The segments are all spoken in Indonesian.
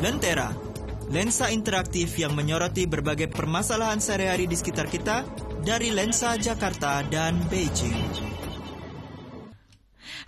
Lentera, lensa interaktif yang menyoroti berbagai permasalahan sehari-hari di sekitar kita dari lensa Jakarta dan Beijing.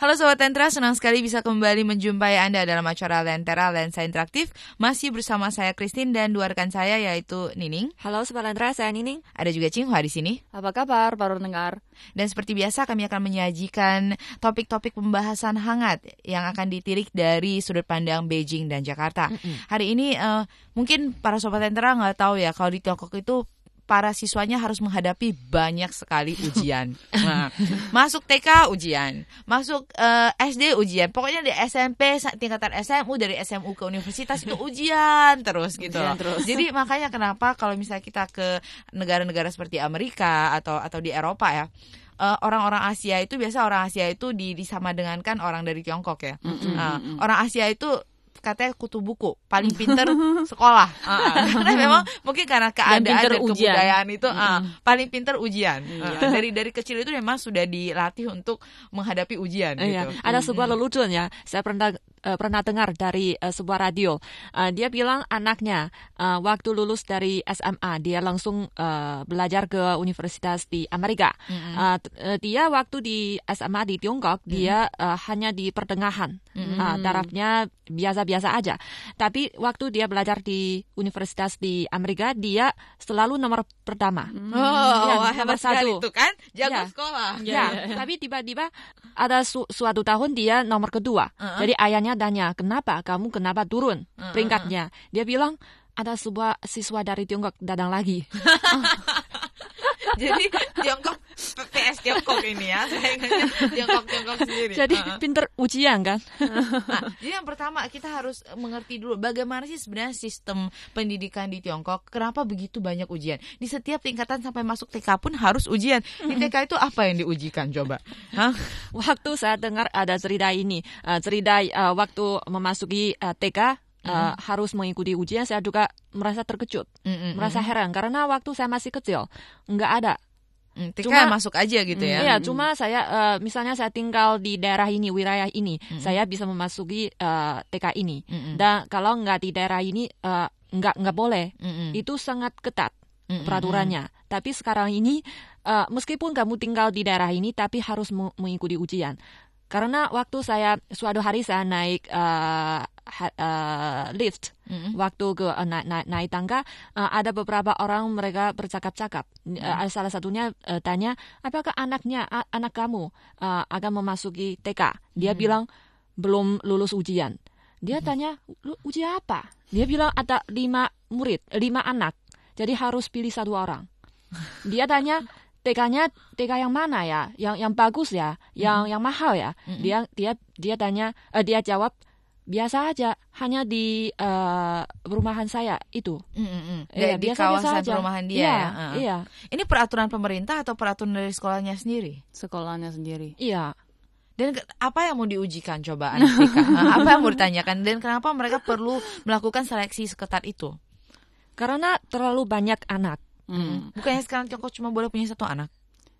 Halo Sobat Lentra, senang sekali bisa kembali menjumpai Anda dalam acara Lentera Lensa Interaktif. Masih bersama saya Christine dan dua rekan saya yaitu Nining. Halo Sobat Lentra, saya Nining. Ada juga Cinghua di sini. Apa kabar para pendengar? Dan seperti biasa kami akan menyajikan topik-topik pembahasan hangat yang akan ditirik dari sudut pandang Beijing dan Jakarta. Mm -hmm. Hari ini uh, mungkin para Sobat Lentera nggak tahu ya kalau di Tiongkok itu para siswanya harus menghadapi banyak sekali ujian. Nah, masuk TK ujian, masuk uh, eh, SD ujian, pokoknya di SMP tingkatan SMU dari SMU ke universitas itu ujian terus gitu. Ujian terus. Jadi makanya kenapa kalau misalnya kita ke negara-negara seperti Amerika atau atau di Eropa ya, eh, orang-orang uh, Asia itu biasa orang Asia itu di, disama dengankan orang dari Tiongkok ya. Mm -hmm. uh, orang Asia itu katanya kutu buku. Paling pinter sekolah. Uh, karena memang mungkin karena keadaan dan, kebudayaan itu uh, paling pinter ujian. Uh, dari dari kecil itu memang sudah dilatih untuk menghadapi ujian iya. gitu. ada sebuah lelucon ya. Saya pernah uh, pernah dengar dari uh, sebuah radio. Uh, dia bilang anaknya uh, waktu lulus dari SMA dia langsung uh, belajar ke universitas di Amerika. Mm-hmm. Uh, dia waktu di SMA di Tiongkok mm-hmm. dia uh, hanya di pertengahan. Mm-hmm. Uh, tarafnya biasa-biasa aja. Tapi waktu dia belajar di universitas di Amerika dia selalu nomor pertama. Mm-hmm. Oh, ya, nomor satu. itu kan jago ya. sekolah. Ya, ya, ya. tapi tiba-tiba ada su- suatu tahun dia nomor kedua. Uh-huh. Jadi ayahnya tanya, kenapa kamu kenapa turun peringkatnya? Dia bilang, ada sebuah siswa dari Tiongkok datang lagi. Jadi Tiongkok PS Tiongkok ini ya, saya Tiongkok Tiongkok sendiri. Jadi uh -huh. pinter ujian kan. nah, jadi yang pertama kita harus mengerti dulu bagaimana sih sebenarnya sistem pendidikan di Tiongkok. Kenapa begitu banyak ujian? Di setiap tingkatan sampai masuk TK pun harus ujian. Di TK itu apa yang diujikan coba? Hah? Waktu saya dengar ada cerita ini, uh, cerita uh, waktu memasuki uh, TK uh, harus mengikuti ujian, saya juga merasa terkejut, mm -hmm. merasa heran karena waktu saya masih kecil nggak ada. Mm, cuma masuk aja gitu ya. Iya, cuma saya uh, misalnya saya tinggal di daerah ini, wilayah ini, mm -hmm. saya bisa memasuki uh, TK ini. Mm -hmm. Dan kalau nggak di daerah ini uh, nggak nggak boleh. Mm -hmm. Itu sangat ketat mm -hmm. peraturannya. Tapi sekarang ini uh, meskipun kamu tinggal di daerah ini tapi harus mengikuti ujian. Karena waktu saya suatu hari saya naik uh, uh, lift, mm-hmm. waktu ke uh, naik, naik, naik tangga, uh, ada beberapa orang mereka bercakap-cakap. Mm-hmm. Uh, salah satunya uh, tanya, apakah anaknya, uh, anak kamu uh, akan memasuki TK? Dia mm-hmm. bilang belum lulus ujian. Dia mm-hmm. tanya, ujian apa? Dia bilang ada lima murid, lima anak. Jadi harus pilih satu orang. Dia tanya, TK-nya TK yang mana ya? Yang yang bagus ya? Yang mm yang mahal ya? Mm Dia dia dia tanya uh, dia jawab biasa aja hanya di uh, perumahan saya itu. Mm -hmm. ya, di biasa, kawasan biasa perumahan dia iya, ya? Uh. iya. Ini peraturan pemerintah atau peraturan dari sekolahnya sendiri? Sekolahnya sendiri. Iya. Dan apa yang mau diujikan coba apa yang mau ditanyakan? Dan kenapa mereka perlu melakukan seleksi seketat itu? Karena terlalu banyak anak. Hmm. Bukannya sekarang Tiongkok cuma boleh punya satu anak?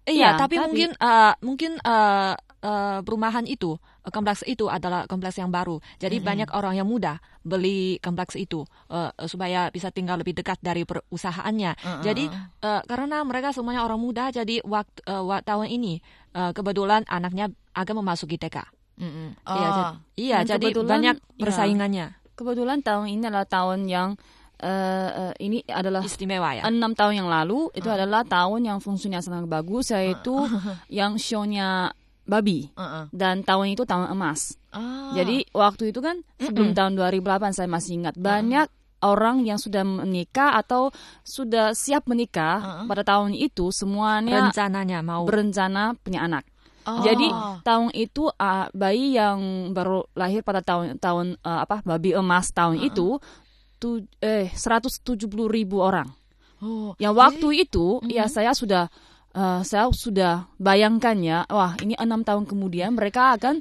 Iya, tapi, tapi mungkin uh, mungkin uh, uh, perumahan itu kompleks itu adalah kompleks yang baru. Jadi -hmm. banyak orang yang muda beli kompleks itu uh, supaya bisa tinggal lebih dekat dari perusahaannya. -uh. Jadi uh, karena mereka semuanya orang muda, jadi waktu uh, tahun ini uh, kebetulan anaknya akan memasuki TK. Mm -hmm. oh. Iya, iya jadi banyak iya. persaingannya. Ya, kebetulan tahun ini adalah tahun yang uh, uh, ini adalah istimewa ya. Enam tahun yang lalu itu uh. adalah tahun yang fungsinya sangat bagus yaitu uh. yang show-nya babi uh -uh. dan tahun itu tahun emas. Uh. Jadi waktu itu kan sebelum uh -uh. tahun 2008 saya masih ingat banyak uh. orang yang sudah menikah atau sudah siap menikah uh -uh. pada tahun itu semuanya rencananya mau berencana punya anak. Oh. Jadi tahun itu uh, bayi yang baru lahir pada tahun tahun uh, apa babi emas tahun uh -uh. itu tu, eh 170 ribu orang. Oh, yang waktu jadi, itu mm -hmm. ya saya sudah uh, saya sudah bayangkan ya, wah ini enam tahun kemudian mereka akan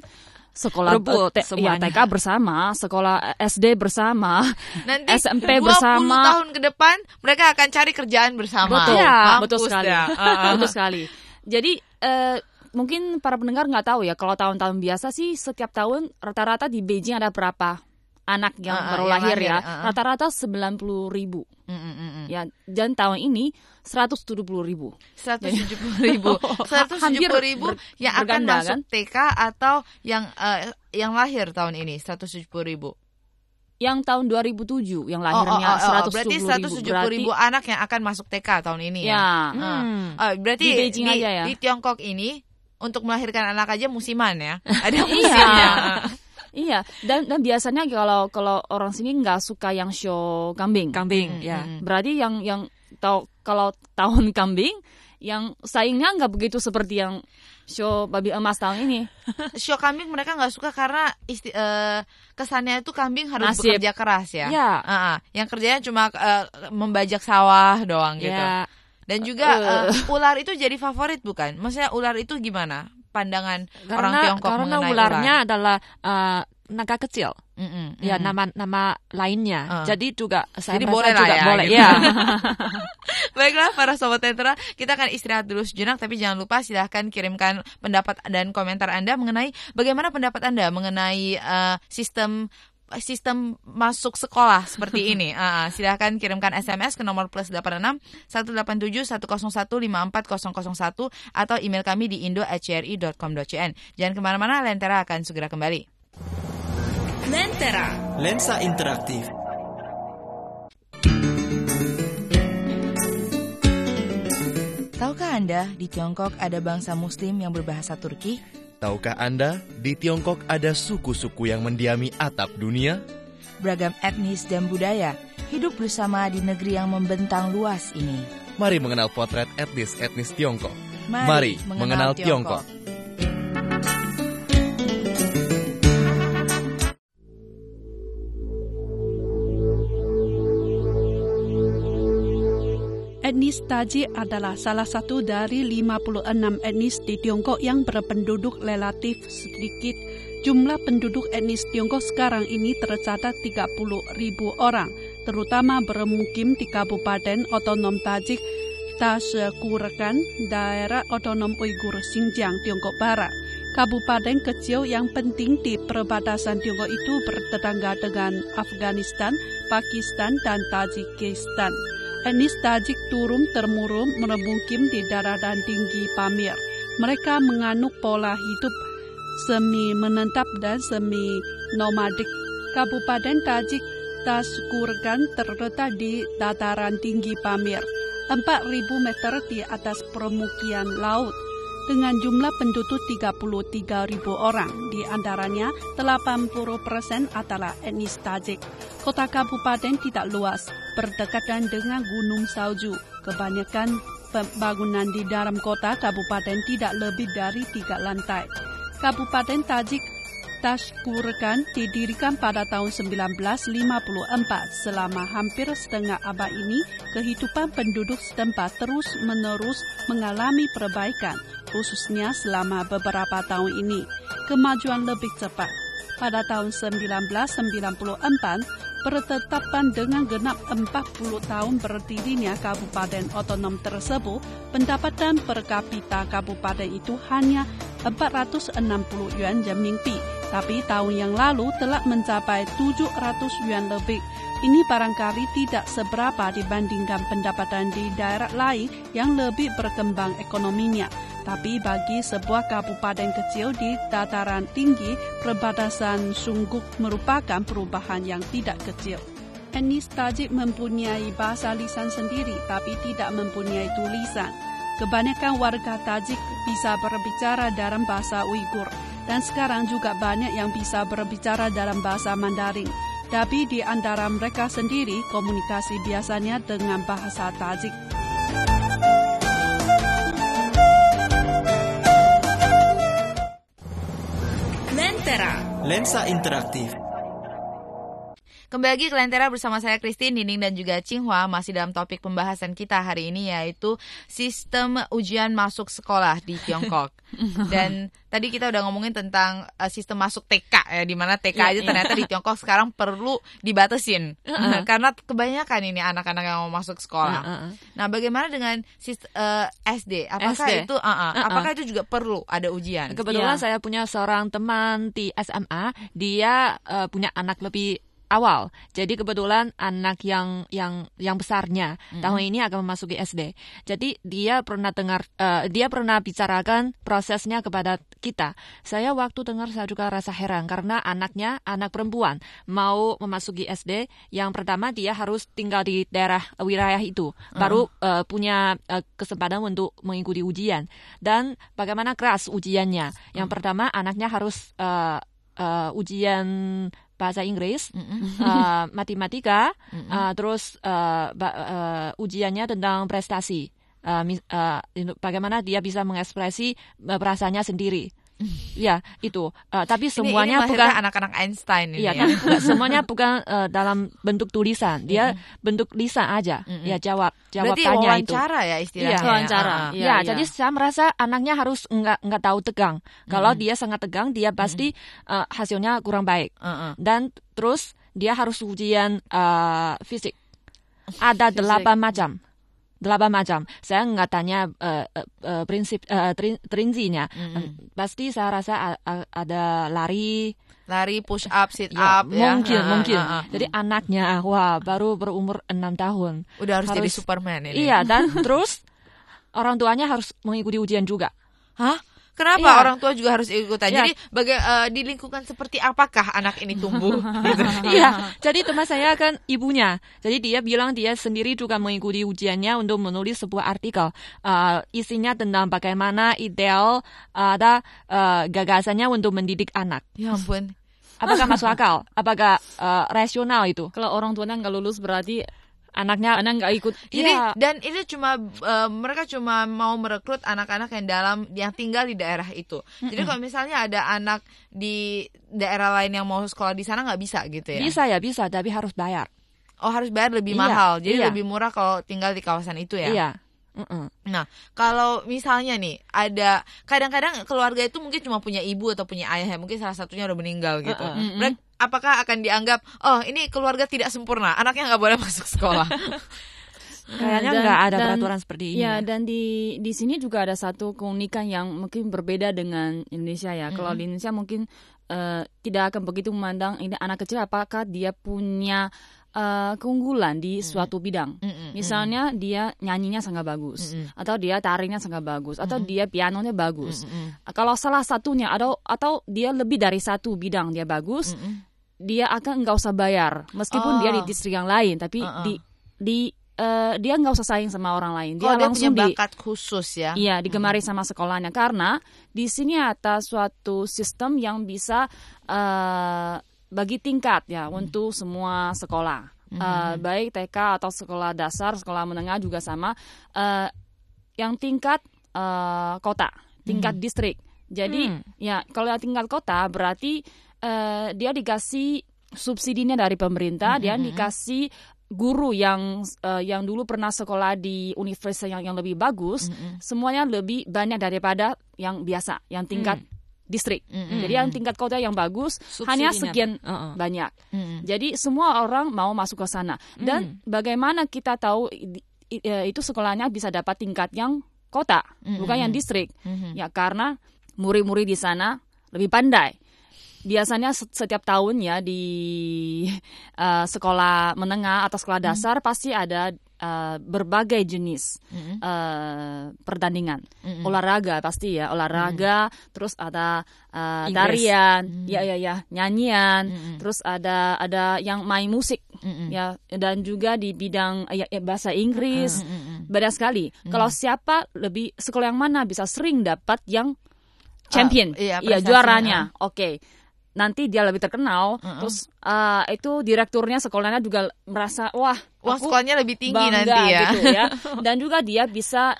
sekolah Rebut, te, ya, TK bersama, sekolah SD bersama, Nanti SMP bersama. tahun ke depan mereka akan cari kerjaan bersama. Betul, ya, betul sekali, ya. betul sekali. Jadi uh, mungkin para pendengar nggak tahu ya kalau tahun-tahun biasa sih setiap tahun rata-rata di Beijing ada berapa anak yang Uh, uh, baru yang lahir, lahir, ya, uh, uh. rata-rata 90 ribu. Mm, mm, mm, mm. Ya, dan tahun ini 170 ribu. 170 ribu, 170 ribu ber- yang akan berganda, masuk kan? TK atau yang eh, yang lahir tahun ini 170 ribu. Yang tahun 2007 yang Oh, oh, lahirnya oh, oh, 170 berarti ribu. 170 ribu anak yang akan masuk TK tahun ini ya. Ya, Hmm. Oh, berarti Di Beijing aja ya? di Tiongkok ini untuk melahirkan anak aja musiman ya. Ada Iya. musimnya. Iya, dan dan biasanya kalau kalau orang sini nggak suka yang show kambing. Kambing, ya. Berarti yang yang tahu kalau tahun kambing yang saingnya nggak begitu seperti yang show babi emas tahun ini. Show kambing mereka nggak suka karena isti, eh, kesannya itu kambing harus Nasib. bekerja keras ya. Ya. Ah, ah. yang kerjanya cuma eh, membajak sawah doang gitu. Ya. Dan juga eh, ular itu jadi favorit bukan? Maksudnya ular itu gimana pandangan orang Karena Tiongkok karena mengenai ularnya ular? adalah uh, naga kecil. Mm-mm, Ya, mm-mm. nama nama lainnya. Ah. Jadi juga saya Jadi boleh lah juga ya, boleh. gitu. Ya. Baiklah para sobat Tetra, kita akan istirahat dulu sejenak tapi jangan lupa silahkan kirimkan pendapat dan komentar Anda mengenai bagaimana pendapat Anda mengenai eh, sistem sistem masuk sekolah seperti ini. Ah, silahkan kirimkan SMS ke nomor plus 86 187 101 54001 atau email kami di indo@cri.com.cn. Jangan ke mana-mana, Lentera akan segera kembali. Lentera. Lensa interaktif. Tahukah Anda di Tiongkok ada bangsa muslim yang berbahasa Turki? Tahukah Anda, di Tiongkok ada suku-suku yang mendiami atap dunia? beragam etnis dan budaya hidup bersama di negeri yang membentang luas ini. Mari mengenal potret etnis-etnis Tiongkok. Mari, Mari mengenal Tiongkok. Etnis Tajik adalah salah satu dari 56 etnis di Tiongkok yang berpenduduk relatif sedikit. Jumlah penduduk etnis Tiongkok sekarang ini tercatat 30 ribu orang, terutama bermukim di Kabupaten Otonom Tajik, Tasekurekan, Daerah Otonom Uighur, Xinjiang, Tiongkok Barat. Kabupaten kecil yang penting di perbatasan Tiongkok itu bertetangga dengan Afghanistan, Pakistan, dan Tajikistan. Etnis Tajik turun temurun bermukim di daratan tinggi Pamir. Mereka menganut pola hidup semi menetap dan semi nomadik. Kabupaten Tajik Taskurgan terletak di dataran tinggi Pamir, 4.000 meter di atas permukian laut. Dengan jumlah penduduk 33.000 orang, di antaranya 80 persen adalah etnis Tajik. Kota kabupaten tidak luas, berdekatan dengan Gunung Salju. Kebanyakan bangunan di dalam kota kabupaten tidak lebih dari tiga lantai. Kabupaten Tajik Tashkurgan didirikan pada tahun 1954. Selama hampir setengah abad ini, kehidupan penduduk setempat terus-menerus mengalami perbaikan, khususnya selama beberapa tahun ini. Kemajuan lebih cepat. Pada tahun 1994, Pertetapan dengan genap 40 tahun berdirinya kabupaten otonom tersebut, pendapatan per kapita kabupaten itu hanya 460 yuan renminbi, tapi tahun yang lalu telah mencapai 700 yuan lebih. Ini barangkali tidak seberapa dibandingkan pendapatan di daerah lain yang lebih berkembang ekonominya. Tapi bagi sebuah kabupaten kecil di dataran tinggi, perbatasan sungguh merupakan perubahan yang tidak kecil. Etnis Tajik mempunyai bahasa lisan sendiri tapi tidak mempunyai tulisan. Kebanyakan warga Tajik bisa berbicara dalam bahasa Uighur dan sekarang juga banyak yang bisa berbicara dalam bahasa Mandarin. Tapi di antara mereka sendiri komunikasi biasanya dengan bahasa Tajik. Lensa interaktif. Kembali lagi ke Lentera bersama saya Christine, Nining dan juga Cinghua masih dalam topik pembahasan kita hari ini yaitu sistem ujian masuk sekolah di Tiongkok. dan tadi kita udah ngomongin tentang uh, sistem masuk TK ya di mana TK Iya, aja iya. ternyata di Tiongkok sekarang perlu dibatasin karena kebanyakan ini anak-anak yang mau masuk sekolah. Nah, bagaimana dengan sist- uh, SD? Apakah SD? itu uh-uh, Uh-uh. apakah itu juga perlu ada ujian? Kebetulan Iya. saya punya seorang teman di SMA, dia eh, punya anak lebih awal. Jadi kebetulan anak yang yang yang besarnya mm-hmm. tahun ini akan memasuki SD. Jadi dia pernah dengar uh, dia pernah bicarakan prosesnya kepada kita. Saya waktu dengar saya juga rasa heran karena anaknya anak perempuan mau memasuki SD. Yang pertama dia harus tinggal di daerah wilayah itu, baru uh, punya uh, kesempatan untuk mengikuti ujian. Dan bagaimana keras ujiannya? Yang uh-huh. pertama anaknya harus uh, uh, ujian bahasa Inggris, mm -hmm. uh, matematika, mm -hmm. uh, terus uh, uh, ujiannya tentang prestasi. Uh, uh, bagaimana dia bisa mengekspresi uh, perasaannya sendiri. Ya itu. Uh, tapi semuanya ini, ini bukan anak-anak Einstein ini iya, ya. Tapi semuanya bukan uh, dalam bentuk tulisan. Dia mm-hmm. bentuk lisan aja. Mm-hmm. Ya jawab jawab Berarti tanya wawancara itu. ya istilahnya. Iya, wawancara. Uh, ya, ya, jadi saya merasa anaknya harus nggak nggak tahu tegang. Kalau dia sangat tegang, dia pasti mm-hmm. uh, hasilnya kurang baik. Uh-uh. Dan terus dia harus ujian uh, fisik. Ada delapan macam delapan macam. Saya nggak tanya uh, uh, prinsip uh, trin, trinzinya. Mm. Pasti saya rasa ada lari, lari push up, sit ya, up. Mungkin, ya. mungkin. Uh, uh, uh. Jadi anaknya, wah baru berumur enam tahun. Udah harus, harus jadi Superman ini. Iya dan terus orang tuanya harus mengikuti ujian juga. Hah? Kenapa iya. orang tua juga harus ikutan? Iya. Jadi baga uh, di lingkungan seperti apakah anak ini tumbuh? gitu. Iya. Jadi teman saya kan ibunya. Jadi dia bilang dia sendiri juga mengikuti ujiannya untuk menulis sebuah artikel. Uh, isinya tentang bagaimana ideal uh, ada uh, gagasannya untuk mendidik anak. Ya ampun. Apakah masuk akal? Apakah uh, rasional itu? Kalau orang tuanya nggak lulus berarti anaknya anak nggak ikut. Jadi iya. dan itu cuma uh, mereka cuma mau merekrut anak-anak yang dalam yang tinggal di daerah itu. Mm-hmm. jadi kalau misalnya ada anak di daerah lain yang mau sekolah di sana nggak bisa gitu ya? Bisa ya bisa tapi harus bayar. Oh harus bayar lebih iya, mahal. Jadi iya. lebih murah kalau tinggal di kawasan itu ya? Iya Mm-mm. Nah, kalau misalnya nih ada kadang-kadang keluarga itu mungkin cuma punya ibu atau punya ayah ya, mungkin salah satunya udah meninggal gitu. Mm-mm. Mereka apakah akan dianggap oh ini keluarga tidak sempurna anaknya nggak boleh masuk sekolah Kayaknya nggak ada dan, peraturan seperti ini. Ya, ya, dan di di sini juga ada satu keunikan yang mungkin berbeda dengan Indonesia ya. Mm-hmm. Kalau di Indonesia mungkin uh, tidak akan begitu memandang ini anak kecil apakah dia punya uh, keunggulan di suatu bidang. Mm-hmm. Misalnya dia nyanyinya sangat bagus, mm-hmm. atau dia tarinya sangat bagus, atau mm-hmm. dia pianonya bagus. Mm-hmm. Kalau salah satunya atau atau dia lebih dari satu bidang dia bagus. Mm-hmm dia akan nggak usah bayar meskipun oh. dia di oh. distrik yang lain tapi uh -uh. di di uh, dia nggak usah saing sama orang lain dia oh, langsung dia punya bakat di, khusus ya iya digemari hmm. sama sekolahnya karena di sini ada suatu sistem yang bisa uh, bagi tingkat ya hmm. untuk semua sekolah hmm. uh, baik TK atau sekolah dasar sekolah menengah juga sama uh, yang tingkat uh, kota tingkat hmm. distrik jadi hmm. ya kalau yang tingkat kota berarti uh, dia dikasih subsidinya dari pemerintah, mm -hmm. dia dikasih guru yang uh, yang dulu pernah sekolah di universitas yang yang lebih bagus, mm -hmm. semuanya lebih banyak daripada yang biasa, yang tingkat mm. Distrik. Mm -hmm. Jadi yang tingkat kota yang bagus Subsidinya. hanya sekian uh -uh. banyak. Mm -hmm. Jadi semua orang mau masuk ke sana. Dan mm. bagaimana kita tahu itu sekolahnya bisa dapat tingkat yang kota, mm -hmm. bukan yang distrik? Mm -hmm. Ya karena murid-murid di sana lebih pandai biasanya setiap tahun ya di uh, sekolah menengah atau sekolah hmm. dasar hmm. pasti ada uh, berbagai jenis hmm. uh, pertandingan hmm. olahraga pasti ya olahraga hmm. terus ada uh, tarian hmm. ya ya ya nyanyian hmm. terus ada ada yang main musik hmm. ya dan juga di bidang ya, ya bahasa Inggris hmm. banyak sekali hmm. kalau siapa lebih sekolah yang mana bisa sering dapat yang champion uh, iya, ya juaranya oke okay nanti dia lebih terkenal, uh -uh. terus uh, itu direkturnya sekolahnya juga merasa wah, wah sekolahnya lebih tinggi bangga, nanti ya. Gitu ya. Dan juga dia bisa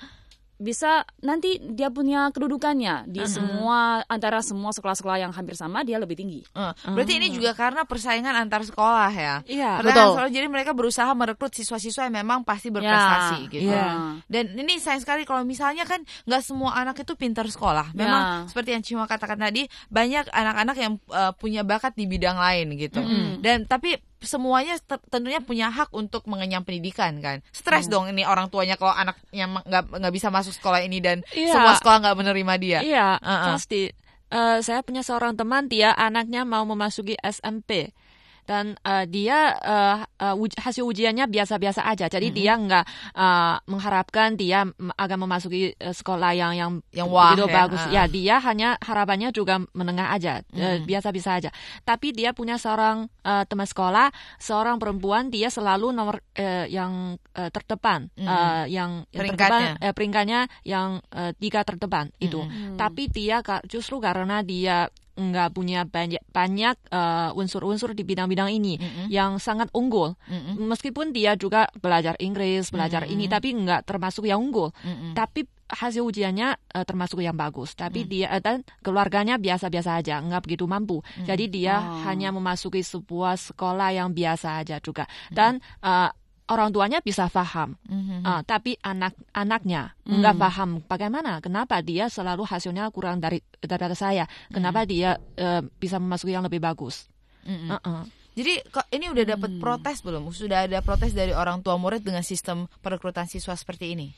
bisa nanti dia punya kedudukannya di uh -huh. semua antara semua sekolah-sekolah yang hampir sama dia lebih tinggi. Uh, berarti uh -huh. ini juga karena persaingan antar sekolah ya. Iya. Betul. Sekolah, jadi mereka berusaha merekrut siswa-siswa yang memang pasti berprestasi ya, gitu. Yeah. Dan ini sayang sekali kalau misalnya kan nggak semua anak itu pintar sekolah. Memang yeah. seperti yang Cima katakan tadi banyak anak-anak yang uh, punya bakat di bidang lain gitu. Mm -hmm. Dan tapi semuanya tentunya punya hak untuk mengenyam pendidikan kan. Stres hmm. dong ini orang tuanya kalau anaknya nggak nggak bisa masuk sekolah ini dan yeah. semua sekolah nggak menerima dia. Iya, uh -uh. pasti. Uh, saya punya seorang teman dia anaknya mau memasuki SMP dan uh, dia uh, uh, uj hasil ujiannya biasa-biasa aja. Jadi mm -hmm. dia nggak uh, mengharapkan dia akan memasuki uh, sekolah yang yang yang wah ya. bagus. Uh. Ya dia hanya harapannya juga menengah aja, mm. biasa-biasa aja. Tapi dia punya seorang uh, teman sekolah, seorang perempuan dia selalu nomor uh, yang uh, terdepan, mm. uh, yang peringkatnya, terdepan, uh, peringkatnya yang uh, tiga terdepan mm. itu. Mm. Tapi dia justru karena dia nggak punya banyak banyak uh, unsur-unsur di bidang-bidang ini mm -hmm. yang sangat unggul. Mm -hmm. Meskipun dia juga belajar Inggris, belajar mm -hmm. ini, tapi nggak termasuk yang unggul. Mm -hmm. Tapi hasil ujiannya uh, termasuk yang bagus. Tapi mm. dia uh, dan keluarganya biasa-biasa aja, nggak begitu mampu. Mm. Jadi dia oh. hanya memasuki sebuah sekolah yang biasa aja juga. Mm. Dan uh, orang tuanya bisa paham, mm-hmm. uh, tapi anak-anaknya mm. nggak paham bagaimana, kenapa dia selalu hasilnya kurang dari daripada saya, kenapa mm. dia uh, bisa memasuki yang lebih bagus. Mm-hmm. Uh-uh. Jadi kok ini udah dapat hmm. protes belum? Sudah ada protes dari orang tua murid dengan sistem perekrutan siswa seperti ini?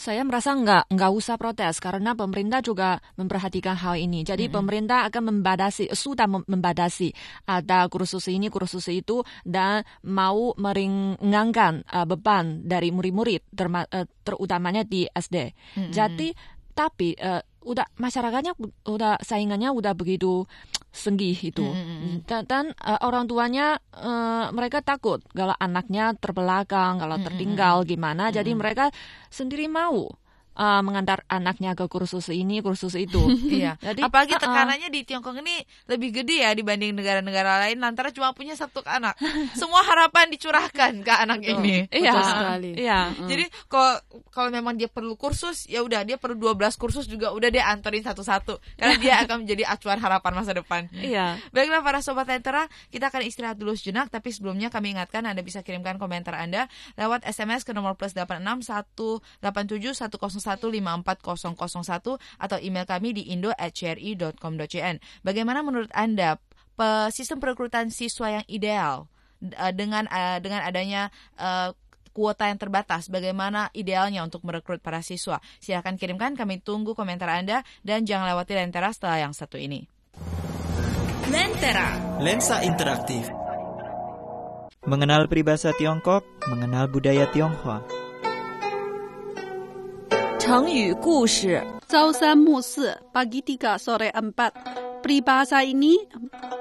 Saya merasa nggak nggak usah protes karena pemerintah juga memperhatikan hal ini. Jadi mm-hmm. pemerintah akan membatasi sudah membatasi ada kursus ini kursus itu dan mau meringankan uh, beban dari murid-murid uh, terutamanya di SD. Mm-hmm. Jadi tapi uh, udah masyarakatnya udah saingannya udah begitu senggih itu mm-hmm. dan, dan uh, orang tuanya uh, mereka takut kalau anaknya terbelakang kalau tertinggal gimana mm-hmm. jadi mereka sendiri mau uh, mengantar anaknya ke kursus ini, kursus itu. iya. Jadi apalagi tekanannya uh, di Tiongkok ini lebih gede ya dibanding negara-negara lain lantaran cuma punya satu anak. Semua harapan dicurahkan ke anak Betul. ini. Iya. sekali. Iya. Mm. Jadi kalau kalau memang dia perlu kursus, ya udah dia perlu 12 kursus juga udah dia anterin satu-satu karena dia akan menjadi acuan harapan masa depan. Iya. Baiklah para sobat Lentera, kita akan istirahat dulu sejenak tapi sebelumnya kami ingatkan Anda bisa kirimkan komentar Anda lewat SMS ke nomor plus 86 187 101 15401 atau email kami di indo@cri.com.cn. Bagaimana menurut Anda sistem perekrutan siswa yang ideal eh, dengan eh, dengan adanya uh, kuota yang terbatas, bagaimana idealnya untuk merekrut para siswa? Silahkan kirimkan, kami tunggu komentar Anda dan jangan lewati Lentera setelah yang satu ini. Lentera, lensa interaktif. Mengenal peribahasa Tiongkok, mengenal budaya Tionghoa. 成语故事 Sausan Musi pagi tiga sore empat. Peribahasa ini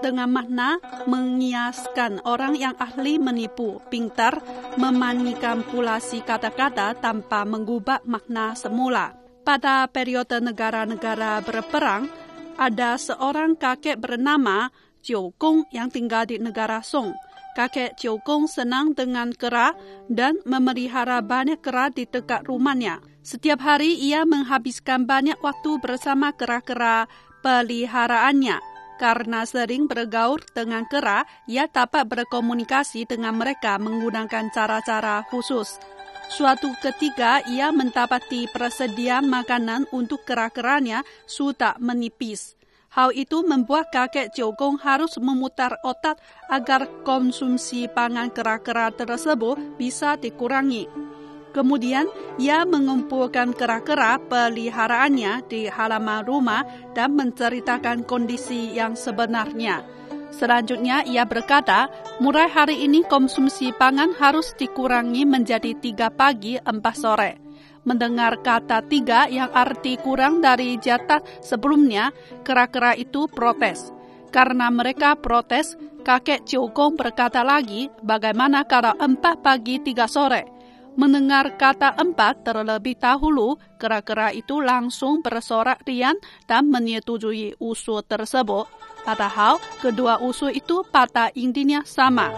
dengan makna mengiaskan orang yang ahli menipu, pintar, memanipulasi kata-kata tanpa mengubah makna semula. Pada periode negara-negara berperang, ada seorang kakek bernama Jiu Gong yang tinggal di negara Song. Kakek Jiu Gong senang dengan kera dan memelihara banyak kera di dekat rumahnya. Setiap hari ia menghabiskan banyak waktu bersama kera-kera peliharaannya. Karena sering bergaul dengan kera, ia dapat berkomunikasi dengan mereka menggunakan cara-cara khusus. Suatu ketika ia mendapati persediaan makanan untuk kera-keranya sudah menipis. Hal itu membuat kakek Jogong harus memutar otak agar konsumsi pangan kera-kera tersebut bisa dikurangi. Kemudian, ia mengumpulkan kera-kera peliharaannya di halaman rumah dan menceritakan kondisi yang sebenarnya. Selanjutnya, ia berkata, mulai hari ini konsumsi pangan harus dikurangi menjadi tiga pagi, empat sore. Mendengar kata tiga yang arti kurang dari jatah sebelumnya, kera-kera itu protes. Karena mereka protes, kakek Ciokong berkata lagi, bagaimana kalau empat pagi tiga sore? Mendengar kata empat terlebih dahulu, kera-kera itu langsung bersorak riang dan menyetujui usul tersebut. Padahal kedua usul itu pada intinya sama.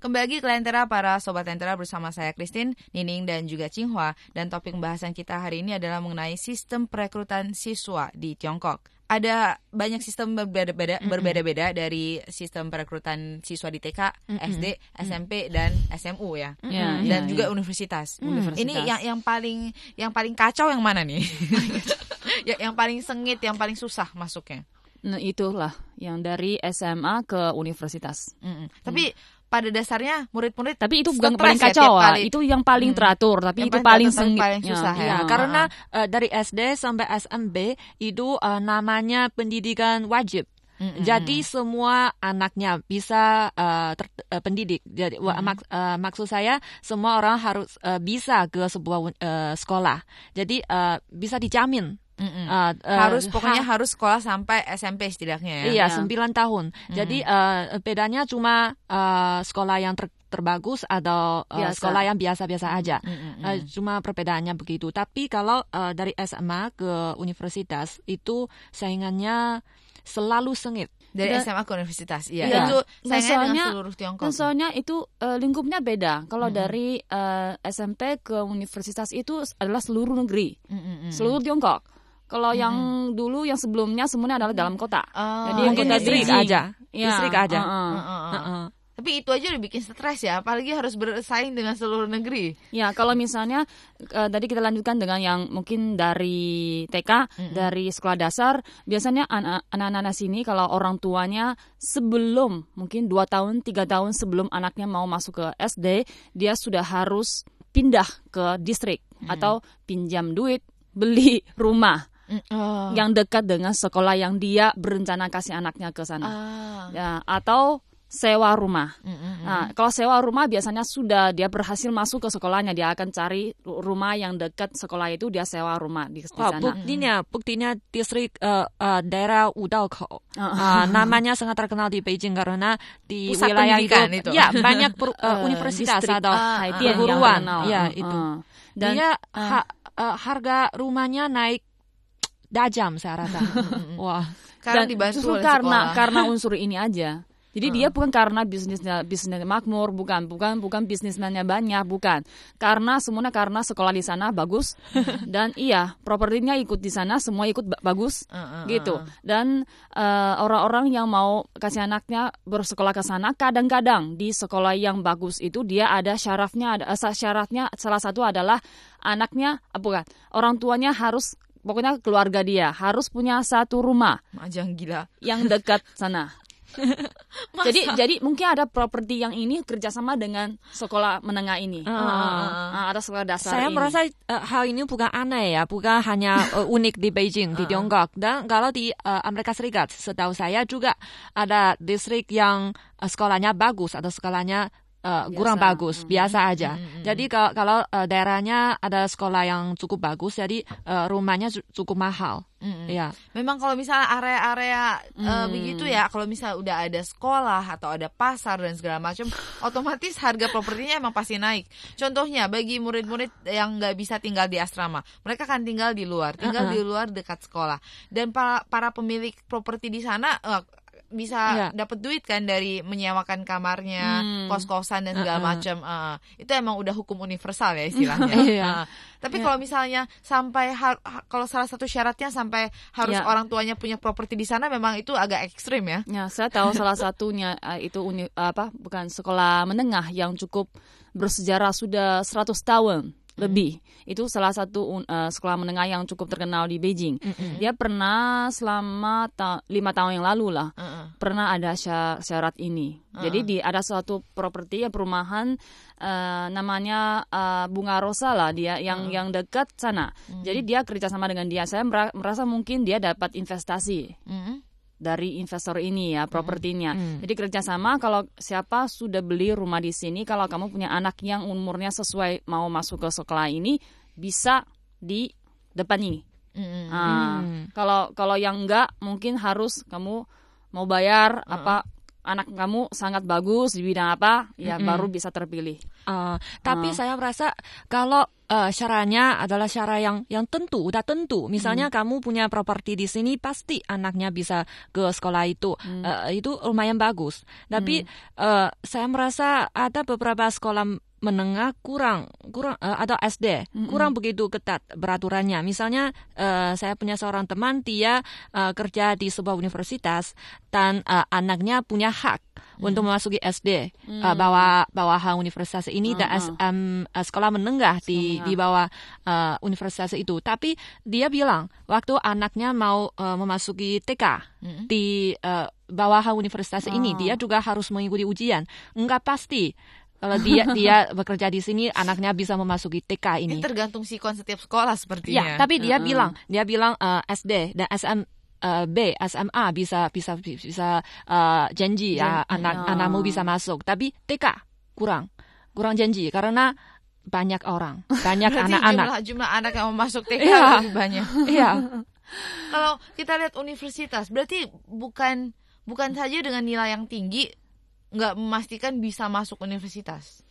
Kembali lagi ke Lentera para Sobat Lentera bersama saya Christine, Nining dan juga Cinghua. Dan topik pembahasan kita hari ini adalah mengenai sistem perekrutan siswa di Tiongkok ada banyak sistem berbeda-beda mm -hmm. berbeda-beda dari sistem perekrutan siswa di TK, mm -hmm. SD, SMP dan SMU ya. Mm -hmm. Dan yeah, juga yeah. universitas. Mm, universitas. Ini yang yang paling yang paling kacau yang mana nih? yang, yang paling sengit, yang paling susah masuknya. Nah, itulah yang dari SMA ke universitas. Mm -hmm. Tapi pada dasarnya murid-murid tapi itu bukan stres paling ya kacau kali. itu yang paling Hmm. teratur tapi Yang itu paling sengit paling susah ya. Ya, Ah, karena eh, dari SD sampai SMP itu eh, namanya pendidikan wajib. Mm-mm. Jadi semua anaknya bisa eh, ter- eh, pendidik. Jadi wa- mak- eh, maksud saya semua orang harus eh, bisa ke sebuah eh, sekolah. Jadi eh, bisa dijamin. Mm-mm. eh, eh, harus pokoknya ha- harus sekolah sampai SMP setidaknya ya. Iya, 9 tahun. Jadi eh, bedanya cuma eh, sekolah yang ter- terbagus atau Biasa. sekolah yang biasa-biasa aja. Mm-mm. Eh, cuma perbedaannya begitu. Tapi kalau eh, dari SMA ke universitas itu saingannya selalu sengit. Dari Dan- SMA ke universitas. Iya, Iya. itu Dan saingannya soalnya- dengan seluruh Tiongkok. Dan soalnya itu eh, lingkupnya beda. Kalau dari eh, SMP ke universitas itu adalah seluruh negeri, Mm-mm. seluruh Tiongkok. Kalau yang dulu yang sebelumnya semuanya adalah dalam kota. Oh, Jadi Mungkin kota distrik Beijing. aja. Iya, Distrik aja. uh-uh. Heeh, heeh. Heeh. Tapi itu aja udah bikin stres ya, apalagi harus bersaing dengan seluruh negeri. Ya, kalau misalnya eh, tadi kita lanjutkan dengan yang mungkin dari TK, dari sekolah dasar, biasanya anak- anak-anak sini kalau orang tuanya sebelum mungkin dua tahun, tiga tahun sebelum anaknya mau masuk ke SD, dia sudah harus pindah ke distrik atau pinjam duit, beli rumah Oh. yang dekat dengan sekolah yang dia berencana kasih anaknya ke sana. Ah. Ya, atau sewa rumah. Mm-mm. Nah, kalau sewa rumah biasanya sudah dia berhasil masuk ke sekolahnya, dia akan cari ru- rumah yang dekat sekolah itu dia sewa rumah di, di sana. buktinya, buktinya distrik eh, eh, daerah Udalkou. Uh, Ah, namanya sangat terkenal di Beijing karena di Pusat wilayah itu, itu. ya banyak per- Eh, universitas distrik atau ah, perguruan. Ya, Uh, itu. uh. Dan Dia ha- eh, harga rumahnya naik dajam saya rasa. Wah. Karena dan dibantu justru karena sekolah. karena unsur ini aja. Jadi dia bukan karena bisnisnya bisnisnya makmur, bukan, bukan, bukan bisnismennya banyak, bukan. Karena semuanya karena sekolah di sana bagus dan iya propertinya ikut di sana semua ikut ba- bagus Uh, uh, gitu. uh. Dan eh, orang-orang yang mau kasih anaknya bersekolah ke sana kadang-kadang di sekolah yang bagus itu dia ada syaratnya ada eh, syaratnya salah satu adalah anaknya eh, bukan orang tuanya harus pokoknya keluarga dia harus punya satu rumah Majang gila. yang dekat sana. jadi jadi mungkin ada properti yang ini kerjasama dengan sekolah menengah ini. Ah. Ah, ada sekolah dasar Saya ini. merasa eh, hal ini bukan aneh ya, bukan hanya eh, unik di Beijing, di Tiongkok. Dan kalau di eh, Amerika Serikat, setahu saya juga ada distrik yang eh, sekolahnya bagus atau sekolahnya eh, kurang bagus, biasa aja. Jadi kalau, kalau eh, daerahnya ada sekolah yang cukup bagus, jadi eh, rumahnya cu- cukup mahal. Mm-mm. Ya. Memang kalau misalnya area-area eh, Hmm. begitu ya, kalau misalnya udah ada sekolah atau ada pasar dan segala macam, otomatis harga propertinya emang pasti naik. Contohnya bagi murid-murid yang nggak bisa tinggal di asrama, mereka kan tinggal di luar, tinggal Uh-uh. di luar dekat sekolah. Dan para para pemilik properti di sana eh, bisa Iya. dapat duit kan dari menyewakan kamarnya, Hmm. kos-kosan dan segala Uh-uh. macam. Eh, itu emang udah hukum universal ya istilahnya. Iya. Eh, tapi kalau misalnya sampai har- kalau salah satu syaratnya sampai harus Ya. orang tuanya punya properti di sana memang itu agak ekstrim ya. Ya, saya tahu salah satunya eh, itu uni, apa bukan sekolah menengah yang cukup bersejarah sudah 100 tahun lebih. Itu salah satu eh, sekolah menengah yang cukup terkenal di Beijing. Dia pernah selama ta- lima tahun yang lalu lah Heeh. pernah ada sya- syarat ini. Jadi di ada suatu properti ya perumahan eh, namanya eh, Bunga Rosa lah dia yang yang dekat sana. Jadi dia kerjasama dengan dia. Saya mera- merasa mungkin dia dapat investasi Mm-mm. Dari investor ini ya propertinya. Jadi kerjasama kalau siapa sudah beli rumah di sini, kalau kamu punya anak yang umurnya sesuai mau masuk ke sekolah ini bisa di depan ini. Mm-mm. Ah, Kalau kalau yang enggak mungkin harus kamu mau bayar apa anak kamu sangat bagus di bidang apa ya baru bisa terpilih. Uh, tapi saya merasa kalau uh, syaratnya adalah syarat yang yang tentu, udah tentu. Misalnya kamu punya properti di sini, pasti anaknya bisa ke sekolah itu. Uh, itu lumayan bagus. Tapi uh, saya merasa ada beberapa sekolah menengah kurang kurang uh, atau SD kurang begitu ketat peraturannya. Misalnya uh, saya punya seorang teman dia uh, kerja di sebuah universitas dan uh, anaknya punya hak untuk memasuki SD uh, bawah bawahan universitas ini SM uh, sekolah menengah di di bawah uh, universitas itu. Tapi dia bilang waktu anaknya mau uh, memasuki TK di uh, bawahan universitas ini dia juga harus mengikuti ujian. Enggak pasti kalau dia dia bekerja di sini anaknya bisa memasuki TK ini. Ini tergantung sikon setiap sekolah sepertinya. Ya, tapi dia bilang dia bilang uh, SD dan SM uh, B SMA bisa bisa bisa uh, janji ya anak anakmu bisa masuk tapi TK kurang kurang janji karena banyak orang banyak anak-anak jumlah, jumlah anak yang mau masuk TK Iya. lebih banyak. iya Kalau kita lihat universitas, berarti bukan bukan saja dengan nilai yang tinggi nggak memastikan bisa masuk universitas.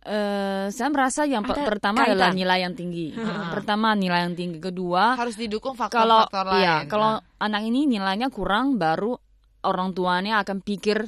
Eh, saya merasa yang Ada pertama kaitan. adalah nilai yang tinggi. Pertama nilai yang tinggi. Kedua Harus didukung kalau faktor-faktor lain. iya kalau Nah. anak ini nilainya kurang baru orang tuanya akan pikir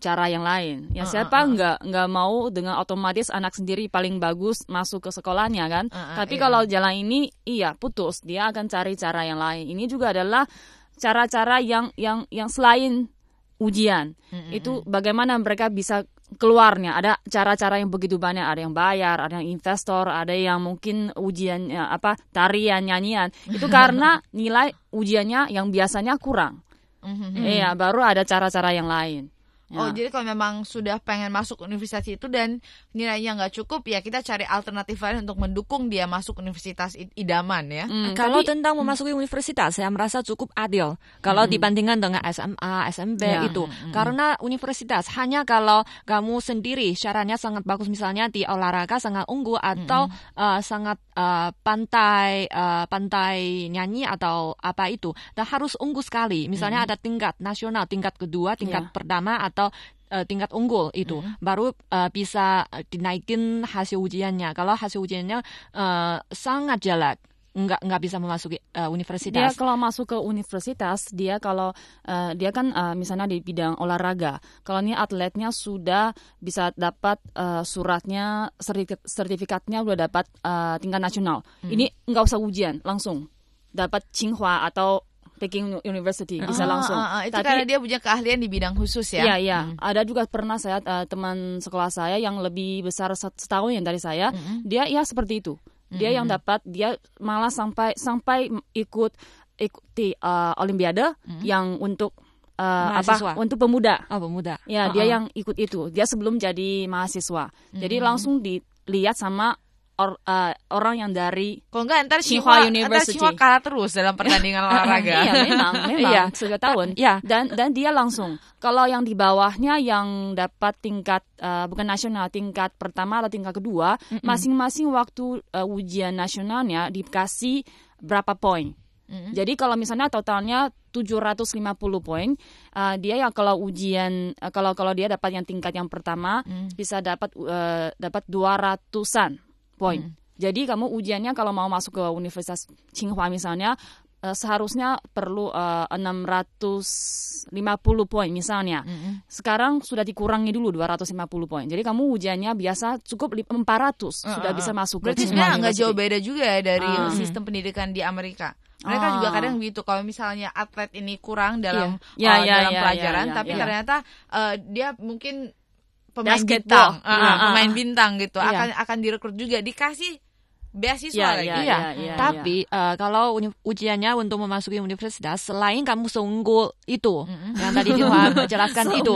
cara yang lain. Ya siapa nggak nggak mau dengan otomatis anak sendiri paling bagus masuk ke sekolahnya kan. Uh, uh, Tapi iya. kalau jalan ini iya putus, dia akan cari cara yang lain. Ini juga adalah cara-cara yang yang yang selain ujian. Itu bagaimana mereka bisa keluarnya. Ada cara-cara yang begitu banyak. Ada yang bayar, ada yang investor, ada yang mungkin ujian ya, apa tarian, nyanyian. Itu karena nilai ujiannya yang biasanya kurang. Mhm. Iya, baru ada cara-cara yang lain. Oh, Ya. jadi kalau memang sudah pengen masuk universitas itu dan nilainya nggak cukup, ya kita cari alternatif lain untuk mendukung dia masuk universitas idaman ya. Hmm, kalau tapi- tentang memasuki universitas, saya merasa cukup adil kalau dibandingkan dengan SMA, SMB Ya. itu. Karena universitas hanya kalau kamu sendiri syaratnya sangat bagus, misalnya di olahraga sangat unggul atau uh, sangat uh, pantai uh, pantai nyanyi atau apa itu, dan harus unggul sekali. Misalnya ada tingkat nasional, tingkat kedua, tingkat Ya. pertama atau uh, tingkat unggul itu baru uh, bisa uh, dinaikin hasil ujiannya. Kalau hasil ujiannya uh, sangat jelek, nggak nggak bisa memasuki uh, Dia universitas. kalau masuk ke universitas, dia kalau eh, dia kan eh, misalnya di bidang olahraga, kalau ini atletnya sudah bisa dapat eh, suratnya, sertifikat, sertifikatnya udah dapat eh, tingkat nasional. Ini nggak usah ujian, langsung dapat Tsinghua atau Peking University bisa Ah, langsung. ah, ah, itu Tapi karena dia punya keahlian di bidang khusus ya. Iya, iya. Ada juga pernah saya eh, teman sekolah saya yang lebih besar set- setahun yang dari saya, dia ya seperti itu. Dia yang dapat dia malah sampai sampai ikut ikuti eh, olimpiade yang untuk Mahasiswa. apa? Untuk pemuda. Oh, pemuda. Ya, Oh, dia yang ikut itu. Dia sebelum jadi mahasiswa. Jadi langsung dilihat sama or- eh, orang yang dari Kalau enggak ntar Tsinghua University. Tsinghua kalah terus dalam pertandingan olahraga. iya memang memang Iya. sudah tahun Iya. dan dan dia langsung kalau yang di bawahnya yang dapat tingkat eh, bukan nasional tingkat pertama atau tingkat kedua masing-masing waktu eh, ujian nasionalnya dikasih berapa poin jadi kalau misalnya totalnya 750 poin, eh, dia ya kalau ujian eh, kalau kalau dia dapat yang tingkat yang pertama bisa dapat eh, dapat 200-an poin. Jadi kamu ujiannya kalau mau masuk ke Universitas Tsinghua misalnya eh, seharusnya perlu eh, 650 poin misalnya. Sekarang sudah dikurangi dulu 250 poin. Jadi kamu ujiannya biasa cukup li- 400 sudah bisa masuk Berarti ke sebenarnya nggak jauh beda juga ya dari Ah. sistem pendidikan di Amerika. Mereka Ah. juga kadang gitu kalau misalnya atlet ini kurang dalam Iya. uh, Iya, dalam iya, pelajaran, iya, tapi iya. ternyata uh, dia mungkin pemain Basketball. bintang, ah, ah, pemain bintang gitu Iya. akan akan direkrut juga dikasih beasiswa Iya, lagi. iya, Iya, iya, tapi eh, kalau uni- ujiannya untuk memasuki universitas, selain kamu seunggul itu, yang tadi Diwa jelaskan itu,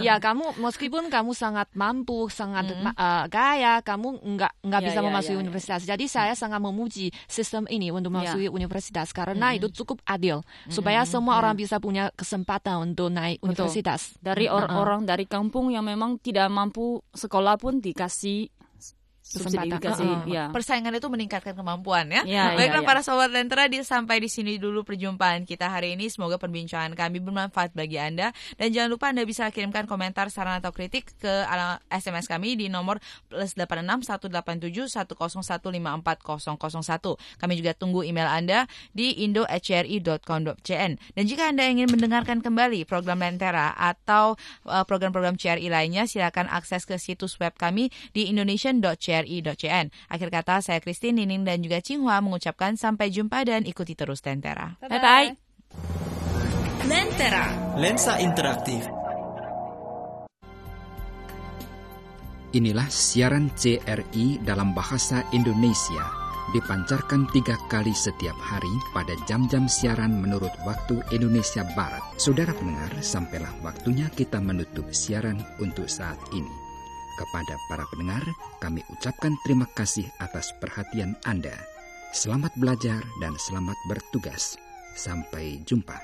ya kamu meskipun kamu sangat mampu, sangat ma- eh, kaya, kamu nggak nggak Ya, bisa ya, memasuki ya, ya. universitas. Jadi saya sangat memuji sistem ini untuk Ya. memasuki universitas karena itu cukup adil, supaya semua orang bisa punya kesempatan untuk naik Betul. universitas. dari or- orang dari kampung yang memang tidak mampu sekolah pun dikasih subsidi Kesempatan. dikasih Uh-uh. ya. Persaingan itu meningkatkan kemampuan ya. Iya, Baiklah iya. para sobat lentera di sampai di sini dulu perjumpaan kita hari ini. Semoga perbincangan kami bermanfaat bagi Anda dan jangan lupa Anda bisa kirimkan komentar, saran atau kritik ke SMS kami di nomor plus 86 187 101540001. Kami juga tunggu email Anda di indo@cri.com.cn. Dan jika Anda ingin mendengarkan kembali program Lentera atau uh, program-program CRI lainnya, silakan akses ke situs web kami di indonesian.cri.cn. Akhir kata, saya Christine, Nining, dan juga Cinghua mengucapkan sampai jumpa dan ikuti terus Lentera. Bye bye. Lensa interaktif. Inilah siaran CRI dalam bahasa Indonesia dipancarkan tiga kali setiap hari pada jam-jam siaran menurut waktu Indonesia Barat. Saudara pendengar, sampailah waktunya kita menutup siaran untuk saat ini. Kepada para pendengar, kami ucapkan terima kasih atas perhatian Anda. Selamat belajar dan selamat bertugas. Sampai jumpa.